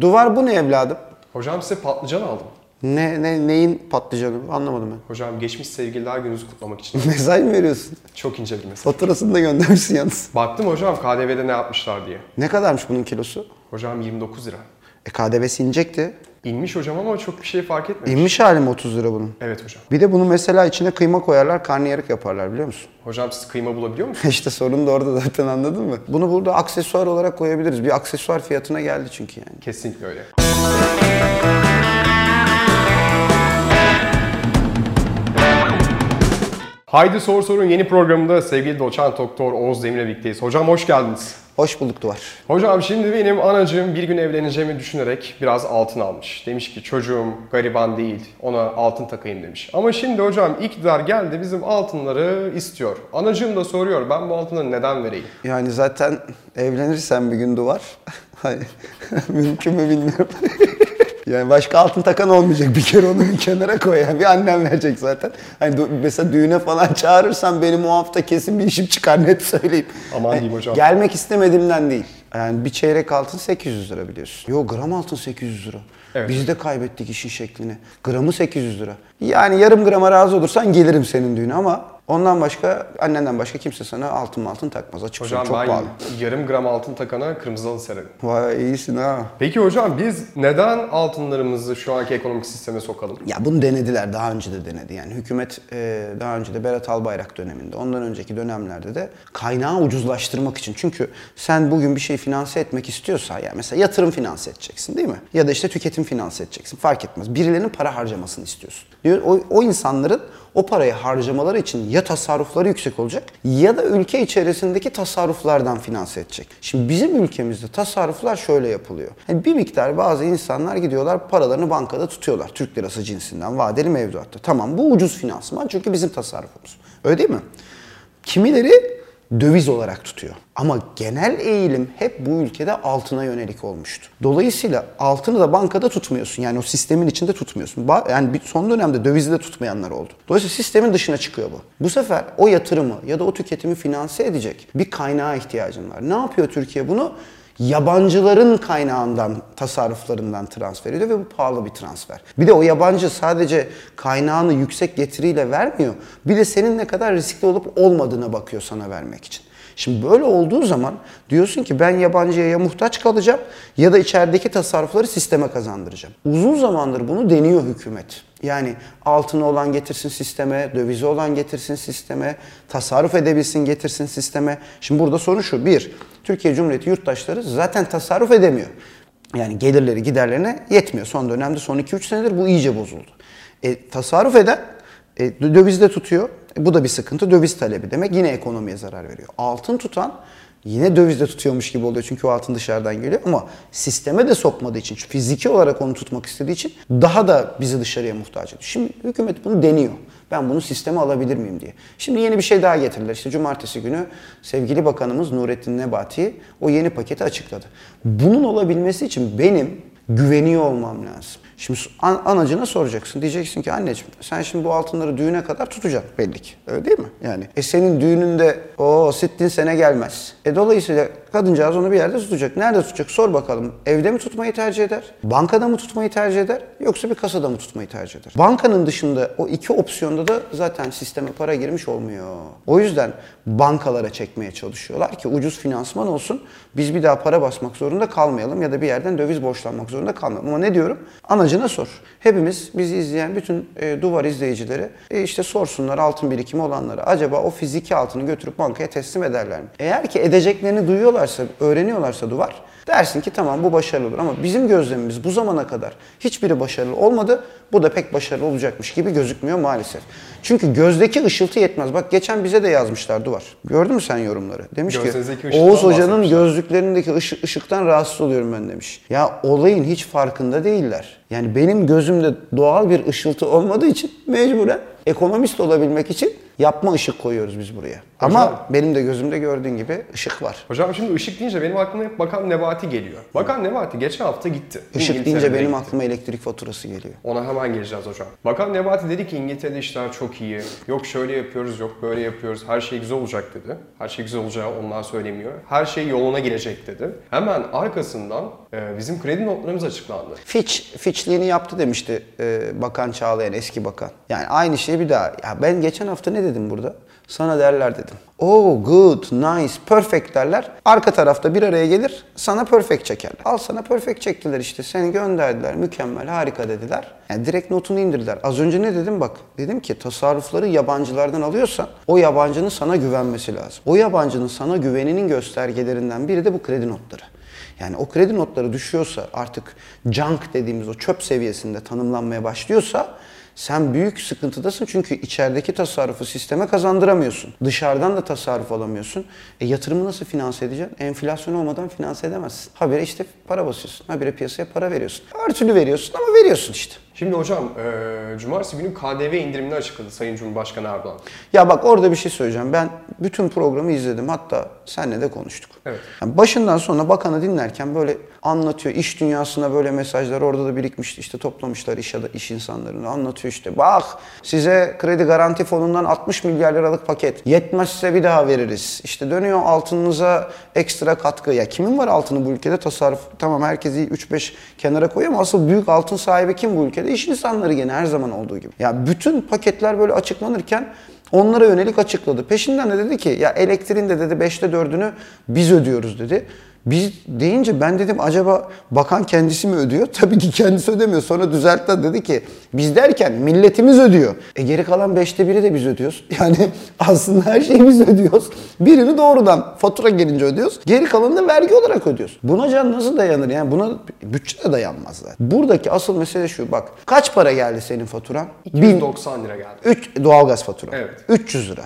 Duvar bu ne evladım? Hocam size patlıcan aldım. Ne, ne neyin patlıcanı? Anlamadım ben. Hocam geçmiş sevgililer gününüzü kutlamak için. Mesaj mı veriyorsun? Çok ince bir mesaj. Faturasını da göndermişsin yalnız. Baktım hocam KDV'de ne yapmışlar diye. Ne kadarmış bunun kilosu? Hocam 29 lira. E KDV'si inecekti. İnmiş hocam ama çok bir şey fark etmemiş. İnmiş hali mi 30 lira bunun? Evet hocam. Bir de bunu mesela içine kıyma koyarlar, karnıyarık yaparlar biliyor musun? Hocam siz kıyma bulabiliyor musunuz? işte sorun da orada zaten anladın mı? Bunu burada aksesuar olarak koyabiliriz. Bir aksesuar fiyatına geldi çünkü yani. Kesinlikle öyle. Haydi Sor Sorun yeni programında sevgili doçent doktor Oğuz Demir'le birlikteyiz. Hocam hoş geldiniz. Hoş bulduk Duvar. Hocam şimdi benim anacığım bir gün evleneceğimi düşünerek biraz altın almış. Demiş ki çocuğum gariban değil ona altın takayım demiş. Ama şimdi hocam iktidar geldi bizim altınları istiyor. Anacığım da soruyor ben bu altınları neden vereyim? Yani zaten evlenirsen bir gün Duvar. Hani mümkün mü bilmiyorum. Yani başka altın takan olmayacak bir kere onu bir kenara koy. Yani bir annem verecek zaten. Hani mesela düğüne falan çağırırsan benim o hafta kesin bir işim çıkar net söyleyeyim. Aman Hani diyeyim hocam. Gelmek istemediğimden değil. Yani bir çeyrek altın 800 lira biliyorsun. Yok gram altın 800 lira. Evet. Biz de kaybettik işin şeklini. Gramı 800 lira. Yani yarım grama razı olursan gelirim senin düğüne ama ondan başka, annenden başka kimse sana altın altın takmaz. Açık Hocam çok ben pahalı. yarım gram altın takana kırmızı halı sererim. Vay iyisin ha. Peki hocam biz neden altınlarımızı şu anki ekonomik sisteme sokalım? Ya bunu denediler, daha önce de denedi. Yani hükümet e, daha önce de Berat Albayrak döneminde, ondan önceki dönemlerde de kaynağı ucuzlaştırmak için. Çünkü sen bugün bir şey finanse etmek istiyorsan, yani mesela yatırım finanse edeceksin değil mi? Ya da işte tüketim finanse edeceksin, fark etmez. Birilerinin para harcamasını istiyorsun. Diyor, o, o insanların o parayı harcamaları için ya tasarrufları yüksek olacak ya da ülke içerisindeki tasarruflardan finanse edecek. Şimdi bizim ülkemizde tasarruflar şöyle yapılıyor. Yani bir miktar bazı insanlar gidiyorlar paralarını bankada tutuyorlar. Türk lirası cinsinden vadeli mevduatta. Tamam bu ucuz finansman çünkü bizim tasarrufumuz. Öyle değil mi? Kimileri döviz olarak tutuyor. Ama genel eğilim hep bu ülkede altına yönelik olmuştu. Dolayısıyla altını da bankada tutmuyorsun. Yani o sistemin içinde tutmuyorsun. Yani son dönemde dövizi de tutmayanlar oldu. Dolayısıyla sistemin dışına çıkıyor bu. Bu sefer o yatırımı ya da o tüketimi finanse edecek bir kaynağa ihtiyacın var. Ne yapıyor Türkiye bunu? Yabancıların kaynağından, tasarruflarından transfer ediyor ve bu pahalı bir transfer. Bir de o yabancı sadece kaynağını yüksek getiriyle vermiyor. Bir de senin ne kadar riskli olup olmadığına bakıyor sana vermek için. Şimdi böyle olduğu zaman diyorsun ki ben yabancıya ya muhtaç kalacağım ya da içerideki tasarrufları sisteme kazandıracağım. Uzun zamandır bunu deniyor hükümet. Yani altını olan getirsin sisteme, dövizi olan getirsin sisteme, tasarruf edebilsin getirsin sisteme. Şimdi burada sorun şu. Bir, Türkiye Cumhuriyeti yurttaşları zaten tasarruf edemiyor. Yani gelirleri giderlerine yetmiyor. Son dönemde son 2-3 senedir bu iyice bozuldu. E, tasarruf eden e, dö- dövizde tutuyor. E, bu da bir sıkıntı. Döviz talebi demek yine ekonomiye zarar veriyor. Altın tutan yine dövizde tutuyormuş gibi oluyor çünkü o altın dışarıdan geliyor ama sisteme de sokmadığı için, fiziki olarak onu tutmak istediği için daha da bizi dışarıya muhtaç ediyor. Şimdi hükümet bunu deniyor. Ben bunu sisteme alabilir miyim diye. Şimdi yeni bir şey daha getirdiler. İşte cumartesi günü sevgili bakanımız Nurettin Nebati o yeni paketi açıkladı. Bunun olabilmesi için benim güveniyor olmam lazım. Şimdi an- anacına soracaksın. Diyeceksin ki anneciğim sen şimdi bu altınları düğüne kadar tutacaksın belli ki. Öyle değil mi? Yani e senin düğününde o sittin sene gelmez. E dolayısıyla kadıncağız onu bir yerde tutacak. Nerede tutacak? Sor bakalım. Evde mi tutmayı tercih eder? Bankada mı tutmayı tercih eder? Yoksa bir kasada mı tutmayı tercih eder? Bankanın dışında o iki opsiyonda da zaten sisteme para girmiş olmuyor. O yüzden bankalara çekmeye çalışıyorlar ki ucuz finansman olsun. Biz bir daha para basmak zorunda kalmayalım ya da bir yerden döviz borçlanmak zorunda kalmayalım. Ama ne diyorum? Anacına sor. Hepimiz bizi izleyen bütün e, duvar izleyicileri e, işte sorsunlar altın birikimi olanları. Acaba o fiziki altını götürüp bankaya teslim ederler mi? Eğer ki edeceklerini duyuyorlarsa, öğreniyorlarsa duvar dersin ki tamam bu başarılı olur. Ama bizim gözlemimiz bu zamana kadar hiçbiri başarılı olmadı. Bu da pek başarılı olacakmış gibi gözükmüyor maalesef. Çünkü gözdeki ışıltı yetmez. Bak geçen bize de yazmışlar duvar. Gördün mü sen yorumları? Demiş Gözlerinizdeki ki Oğuz Hoca'nın gözlüklerindeki ışık, ışıktan rahatsız oluyorum ben demiş. Ya olayın hiç farkında değiller. Yani benim gözümde doğal bir ışıltı olmadığı için mecburen ekonomist olabilmek için Yapma ışık koyuyoruz biz buraya. Ama Hocam- benim de gözümde gördüğün gibi ışık var. Hocam şimdi ışık deyince benim aklıma hep Bakan Nebati geliyor. Bakan Nebati geçen hafta gitti. Işık deyince benim gitti. aklıma elektrik faturası geliyor. Ona hemen geleceğiz hocam. Bakan Nebati dedi ki İngiltere'de işler çok iyi. Yok şöyle yapıyoruz, yok böyle yapıyoruz. Her şey güzel olacak dedi. Her şey güzel olacağı ondan söylemiyor. Her şey yoluna girecek dedi. Hemen arkasından e, bizim kredi notlarımız açıklandı. Fitch, Fitch'liğini yaptı demişti e, Bakan Çağlayan, eski bakan. Yani aynı şeyi bir daha. Ya ben geçen hafta ne dedim burada? Sana derler dedim. Oh, good, nice, perfect derler. Arka tarafta bir araya gelir, sana perfect çekerler. Al sana perfect çektiler işte. Seni gönderdiler, mükemmel, harika dediler. Yani direkt notunu indirdiler. Az önce ne dedim bak? Dedim ki tasarrufları yabancılardan alıyorsan o yabancının sana güvenmesi lazım. O yabancının sana güveninin göstergelerinden biri de bu kredi notları. Yani o kredi notları düşüyorsa artık junk dediğimiz o çöp seviyesinde tanımlanmaya başlıyorsa sen büyük sıkıntıdasın çünkü içerideki tasarrufu sisteme kazandıramıyorsun. Dışarıdan da tasarruf alamıyorsun. E yatırımı nasıl finanse edeceksin? Enflasyon olmadan finanse edemezsin. Habire işte para basıyorsun. Habire piyasaya para veriyorsun. Her türlü veriyorsun ama veriyorsun işte. Şimdi hocam e, cumartesi günü KDV indirimini açıkladı Sayın Cumhurbaşkanı Erdoğan. Ya bak orada bir şey söyleyeceğim. Ben bütün programı izledim. Hatta seninle de konuştuk. Evet. Yani başından sonuna bakanı dinlerken böyle anlatıyor. iş dünyasına böyle mesajlar orada da birikmişti. işte toplamışlar iş, iş insanlarını anlatıyor işte. Bak size kredi garanti fonundan 60 milyar liralık paket. Yetmezse bir daha veririz. İşte dönüyor altınınıza ekstra katkı. Ya kimin var altını bu ülkede? Tasarruf. Tamam herkesi 3-5 kenara koyuyor ama asıl büyük altın sahibi kim bu ülkede? İş insanları gene her zaman olduğu gibi. Ya bütün paketler böyle açıklanırken Onlara yönelik açıkladı. Peşinden de dedi ki ya elektriğin de dedi 5'te 4'ünü biz ödüyoruz dedi. Biz deyince ben dedim acaba bakan kendisi mi ödüyor? Tabii ki kendisi ödemiyor. Sonra düzeltti dedi ki biz derken milletimiz ödüyor. E geri kalan 5'te biri de biz ödüyoruz. Yani aslında her şeyi biz ödüyoruz. Birini doğrudan fatura gelince ödüyoruz. Geri kalanını vergi olarak ödüyoruz. Buna can nasıl dayanır? Yani buna bütçe de dayanmaz zaten. Buradaki asıl mesele şu bak. Kaç para geldi senin faturan? Bin- 190 lira geldi. 3 doğalgaz fatura. Evet. 300 lira.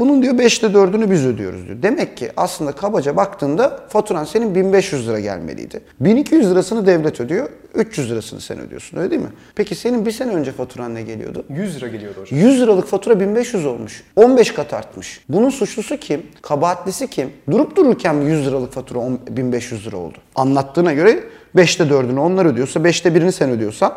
Bunun diyor 5'te 4'ünü biz ödüyoruz diyor. Demek ki aslında kabaca baktığında faturan senin 1500 lira gelmeliydi. 1200 lirasını devlet ödüyor, 300 lirasını sen ödüyorsun öyle değil mi? Peki senin bir sene önce faturan ne geliyordu? 100 lira geliyordu hocam. 100 liralık fatura 1500 olmuş. 15 kat artmış. Bunun suçlusu kim? Kabahatlisi kim? Durup dururken 100 liralık fatura 10 1500 lira oldu. Anlattığına göre 5'te 4'ünü onlar ödüyorsa 5'te 1'ini sen ödüyorsan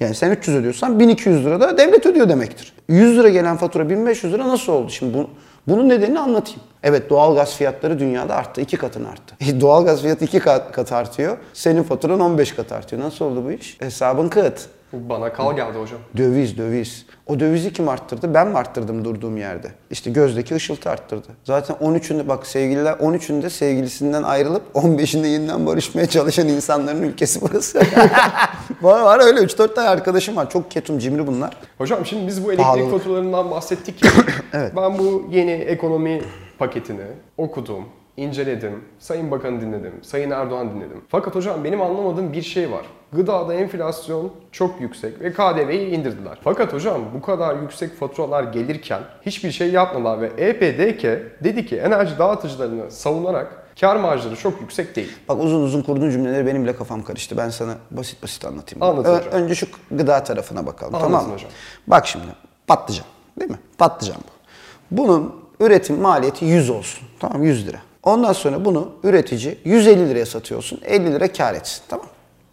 yani sen 300 ödüyorsan 1200 lira da devlet ödüyor demektir. 100 lira gelen fatura 1500 lira nasıl oldu? Şimdi bu, bunun nedenini anlatayım. Evet doğalgaz fiyatları dünyada arttı. iki katını arttı. E, doğalgaz fiyatı iki kat, kat artıyor. Senin faturan 15 kat artıyor. Nasıl oldu bu iş? Hesabın kıt. Bana kal geldi hocam. Döviz, döviz. O dövizi kim arttırdı? Ben mi arttırdım durduğum yerde? İşte gözdeki ışıltı arttırdı. Zaten 13'ünde bak sevgililer 13'ünde sevgilisinden ayrılıp 15'inde yeniden barışmaya çalışan insanların ülkesi burası. var var öyle 3-4 tane arkadaşım var. Çok ketum cimri bunlar. Hocam şimdi biz bu elektrik Pahalılık. faturalarından bahsettik ya. Evet. Ben bu yeni ekonomi paketini okudum, inceledim, Sayın Bakan'ı dinledim, Sayın Erdoğan dinledim. Fakat hocam benim anlamadığım bir şey var. Gıdada enflasyon çok yüksek ve KDV'yi indirdiler. Fakat hocam bu kadar yüksek faturalar gelirken hiçbir şey yapmadılar ve EPDK dedi ki enerji dağıtıcılarını savunarak kar marjları çok yüksek değil. Bak uzun uzun kurduğun cümleleri benim bile kafam karıştı. Ben sana basit basit anlatayım. Anlat hocam. Önce şu gıda tarafına bakalım Anlatın tamam mı? hocam. Bak şimdi patlıcan değil mi? Patlıcan bu. Bunun üretim maliyeti 100 olsun. Tamam 100 lira. Ondan sonra bunu üretici 150 liraya satıyorsun. 50 lira kar etsin. Tamam.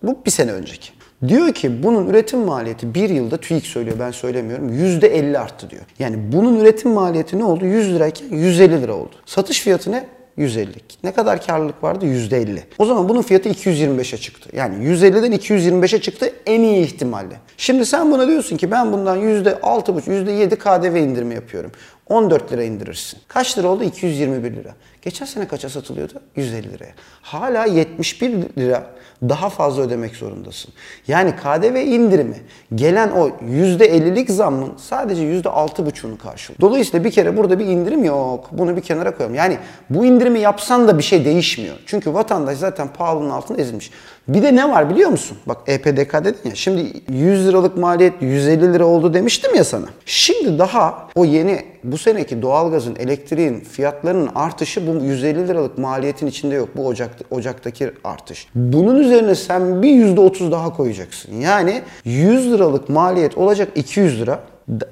Bu bir sene önceki. Diyor ki bunun üretim maliyeti bir yılda TÜİK söylüyor ben söylemiyorum %50 arttı diyor. Yani bunun üretim maliyeti ne oldu? 100 lirayken 150 lira oldu. Satış fiyatı ne? 150. Ne kadar karlılık vardı? %50. O zaman bunun fiyatı 225'e çıktı. Yani 150'den 225'e çıktı en iyi ihtimalle. Şimdi sen buna diyorsun ki ben bundan %6,5, %7 KDV indirimi yapıyorum. 14 lira indirirsin. Kaç lira oldu? 221 lira. Geçen sene kaça satılıyordu? 150 liraya. Hala 71 lira daha fazla ödemek zorundasın. Yani KDV indirimi gelen o %50'lik zammın sadece %6,5'unu karşılıyor. Dolayısıyla bir kere burada bir indirim yok. Bunu bir kenara koyalım. Yani bu indirimi yapsan da bir şey değişmiyor. Çünkü vatandaş zaten pahalının altında ezilmiş. Bir de ne var biliyor musun? Bak EPDK dedin ya. Şimdi 100 liralık maliyet 150 lira oldu demiştim ya sana. Şimdi daha o yeni bu seneki doğalgazın, elektriğin fiyatlarının artışı bu 150 liralık maliyetin içinde yok. Bu Ocak, Ocak'taki artış. Bunun üzerine sen bir %30 daha koyacaksın. Yani 100 liralık maliyet olacak 200 lira.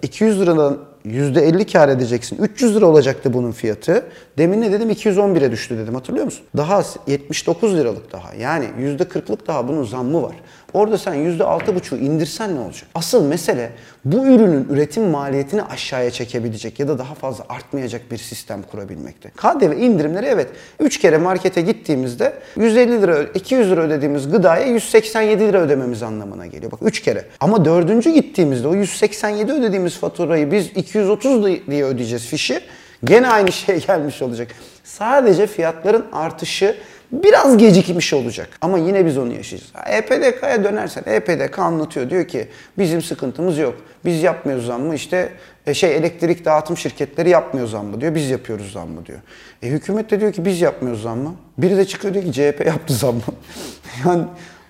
200 liradan %50 kar edeceksin. 300 lira olacaktı bunun fiyatı. Demin ne dedim? 211'e düştü dedim. Hatırlıyor musun? Daha az. 79 liralık daha. Yani %40'lık daha bunun zammı var. Orada sen %6,5'u indirsen ne olacak? Asıl mesele bu ürünün üretim maliyetini aşağıya çekebilecek ya da daha fazla artmayacak bir sistem kurabilmekte. KDV indirimleri evet 3 kere markete gittiğimizde 150 lira 200 lira ödediğimiz gıdaya 187 lira ödememiz anlamına geliyor. Bak 3 kere. Ama dördüncü gittiğimizde o 187 ödediğimiz faturayı biz 230 diye ödeyeceğiz fişi. Gene aynı şey gelmiş olacak. Sadece fiyatların artışı biraz gecikmiş olacak. Ama yine biz onu yaşayacağız. EPDK'ya dönersen EPDK anlatıyor. Diyor ki bizim sıkıntımız yok. Biz yapmıyoruz zammı işte e, şey elektrik dağıtım şirketleri yapmıyor zammı diyor. Biz yapıyoruz zammı diyor. E, hükümet de diyor ki biz yapmıyoruz zammı. Biri de çıkıyor diyor ki CHP yaptı zammı. yani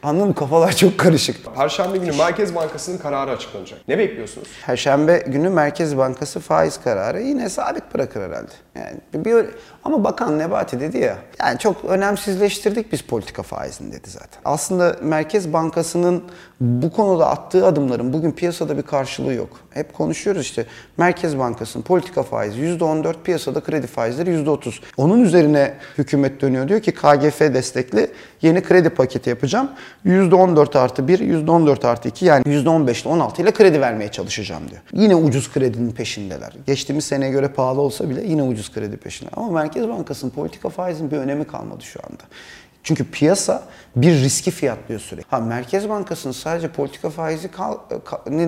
Anladın mı? Kafalar çok karışık. Perşembe günü Merkez Bankası'nın kararı açıklanacak. Ne bekliyorsunuz? Perşembe günü Merkez Bankası faiz kararı yine sabit bırakır herhalde. Yani bir, ama Bakan Nebati dedi ya, yani çok önemsizleştirdik biz politika faizini dedi zaten. Aslında Merkez Bankası'nın bu konuda attığı adımların bugün piyasada bir karşılığı yok. Hep konuşuyoruz işte Merkez Bankası'nın politika faizi %14, piyasada kredi faizleri %30. Onun üzerine hükümet dönüyor diyor ki KGF destekli yeni kredi paketi yapacağım. %14 artı 1, %14 artı 2 yani %15 ile 16 ile kredi vermeye çalışacağım diyor. Yine ucuz kredinin peşindeler. Geçtiğimiz seneye göre pahalı olsa bile yine ucuz kredi peşinde. Ama Merkez Bankası'nın politika faizinin bir önemi kalmadı şu anda. Çünkü piyasa bir riski fiyatlıyor sürekli. Ha Merkez Bankası'nın sadece politika faizi kal,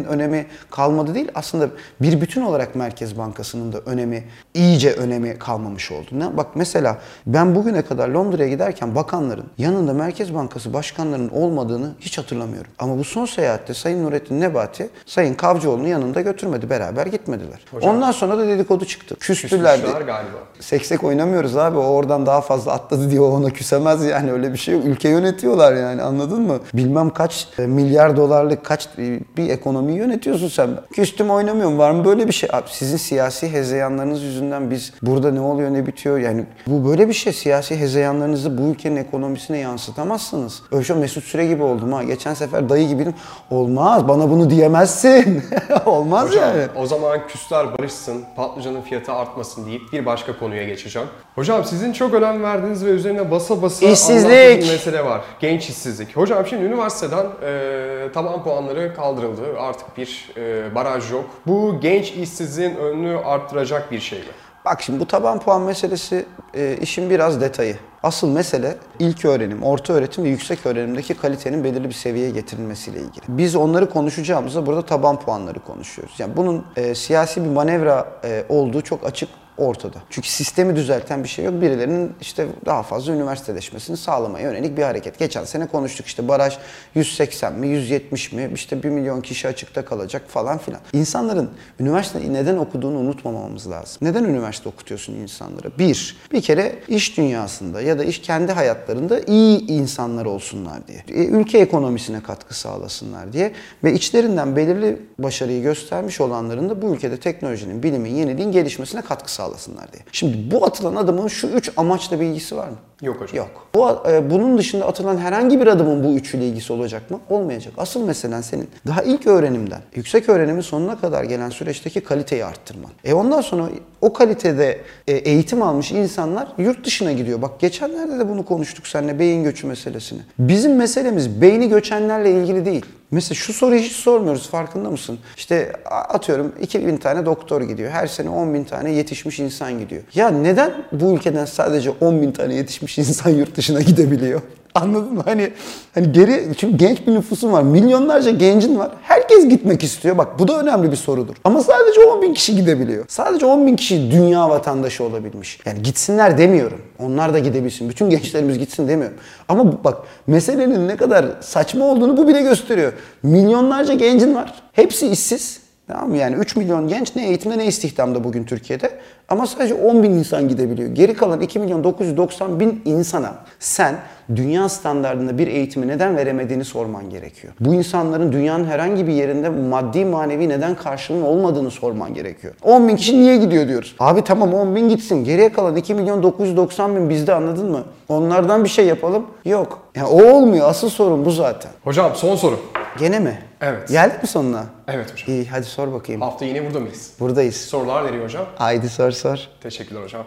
önemi kalmadı değil. Aslında bir bütün olarak Merkez Bankası'nın da önemi iyice önemi kalmamış oldu. Ne? Bak mesela ben bugüne kadar Londra'ya giderken bakanların yanında Merkez Bankası başkanlarının olmadığını hiç hatırlamıyorum. Ama bu son seyahatte Sayın Nurettin Nebati Sayın Kavcıoğlu'nu yanında götürmedi. Beraber gitmediler. Hocam, Ondan sonra da dedikodu çıktı. Küstüler. galiba. Seksek oynamıyoruz abi. O oradan daha fazla atladı diye ona küsemez yani öyle bir şey yok. Ülke yönetiyorlar yani anladın mı? Bilmem kaç e, milyar dolarlık kaç e, bir ekonomiyi yönetiyorsun sen. Küstüm oynamıyorum. Var mı böyle bir şey? Abi sizin siyasi hezeyanlarınız yüzünden biz burada ne oluyor ne bitiyor yani bu böyle bir şey. Siyasi hezeyanlarınızı bu ülkenin ekonomisine yansıtamazsınız. Öyle şey Mesut Süre gibi oldum ha. Geçen sefer dayı gibiydim. Olmaz bana bunu diyemezsin. Olmaz Hocam, yani. O zaman küsler barışsın, patlıcanın fiyatı artmasın deyip bir başka konuya geçeceğim. Hocam sizin çok önem verdiğiniz ve üzerine basa basa İşsizlik. bir mesele var. Genç işsizlik. Hocam şimdi üniversiteden e, taban puanları kaldırıldı. Artık bir e, baraj yok. Bu genç işsizliğin önünü arttıracak bir şey mi? Bak şimdi bu taban puan meselesi e, işin biraz detayı. Asıl mesele ilk öğrenim, orta öğretim ve yüksek öğrenimdeki kalitenin belirli bir seviyeye getirilmesiyle ilgili. Biz onları konuşacağımızda burada taban puanları konuşuyoruz. Yani bunun e, siyasi bir manevra e, olduğu çok açık ortada. Çünkü sistemi düzelten bir şey yok. Birilerinin işte daha fazla üniversiteleşmesini sağlamaya yönelik bir hareket. Geçen sene konuştuk işte baraj 180 mi, 170 mi, işte 1 milyon kişi açıkta kalacak falan filan. İnsanların üniversite neden okuduğunu unutmamamız lazım. Neden üniversite okutuyorsun insanlara? Bir, bir kere iş dünyasında ya da iş kendi hayatlarında iyi insanlar olsunlar diye. E, ülke ekonomisine katkı sağlasınlar diye ve içlerinden belirli başarıyı göstermiş olanların da bu ülkede teknolojinin, bilimin, yeniliğin gelişmesine katkı sağlasınlar diye. Şimdi bu atılan adımın şu üç amaçla bir ilgisi var mı? Yok hocam. Yok. Bu, e, bunun dışında atılan herhangi bir adımın bu üçüyle ilgisi olacak mı? Olmayacak. Asıl meselen senin daha ilk öğrenimden yüksek öğrenimin sonuna kadar gelen süreçteki kaliteyi arttırman. E ondan sonra o kalitede e, eğitim almış insanlar yurt dışına gidiyor. Bak geçenlerde de bunu konuştuk seninle beyin göçü meselesini. Bizim meselemiz beyni göçenlerle ilgili değil. Mesela şu soruyu hiç sormuyoruz farkında mısın? İşte atıyorum 2000 tane doktor gidiyor. Her sene 10 bin tane yetişmiş insan gidiyor. Ya neden bu ülkeden sadece 10 bin tane yetişmiş insan yurt dışına gidebiliyor? Anladın mı? Hani hani geri çünkü genç bir nüfusun var. Milyonlarca gencin var. Herkes gitmek istiyor. Bak bu da önemli bir sorudur. Ama sadece 10 bin kişi gidebiliyor. Sadece 10 bin kişi dünya vatandaşı olabilmiş. Yani gitsinler demiyorum. Onlar da gidebilsin. Bütün gençlerimiz gitsin demiyorum. Ama bak meselenin ne kadar saçma olduğunu bu bile gösteriyor. Milyonlarca gencin var. Hepsi işsiz. Tamam mı? Yani 3 milyon genç ne eğitimde ne istihdamda bugün Türkiye'de. Ama sadece 10 bin insan gidebiliyor. Geri kalan 2 milyon 990 bin insana sen dünya standartında bir eğitimi neden veremediğini sorman gerekiyor. Bu insanların dünyanın herhangi bir yerinde maddi manevi neden karşılığının olmadığını sorman gerekiyor. 10 bin kişi niye gidiyor diyoruz. Abi tamam 10 bin gitsin. Geriye kalan 2 milyon 990 bin bizde anladın mı? Onlardan bir şey yapalım. Yok. Yani o olmuyor. Asıl sorun bu zaten. Hocam son soru. Gene mi? Evet. Geldik mi sonuna? Evet hocam. İyi hadi sor bakayım. Hafta yine burada mıyız? Buradayız. Sorular veriyor hocam. Haydi sor sor. Teşekkürler hocam.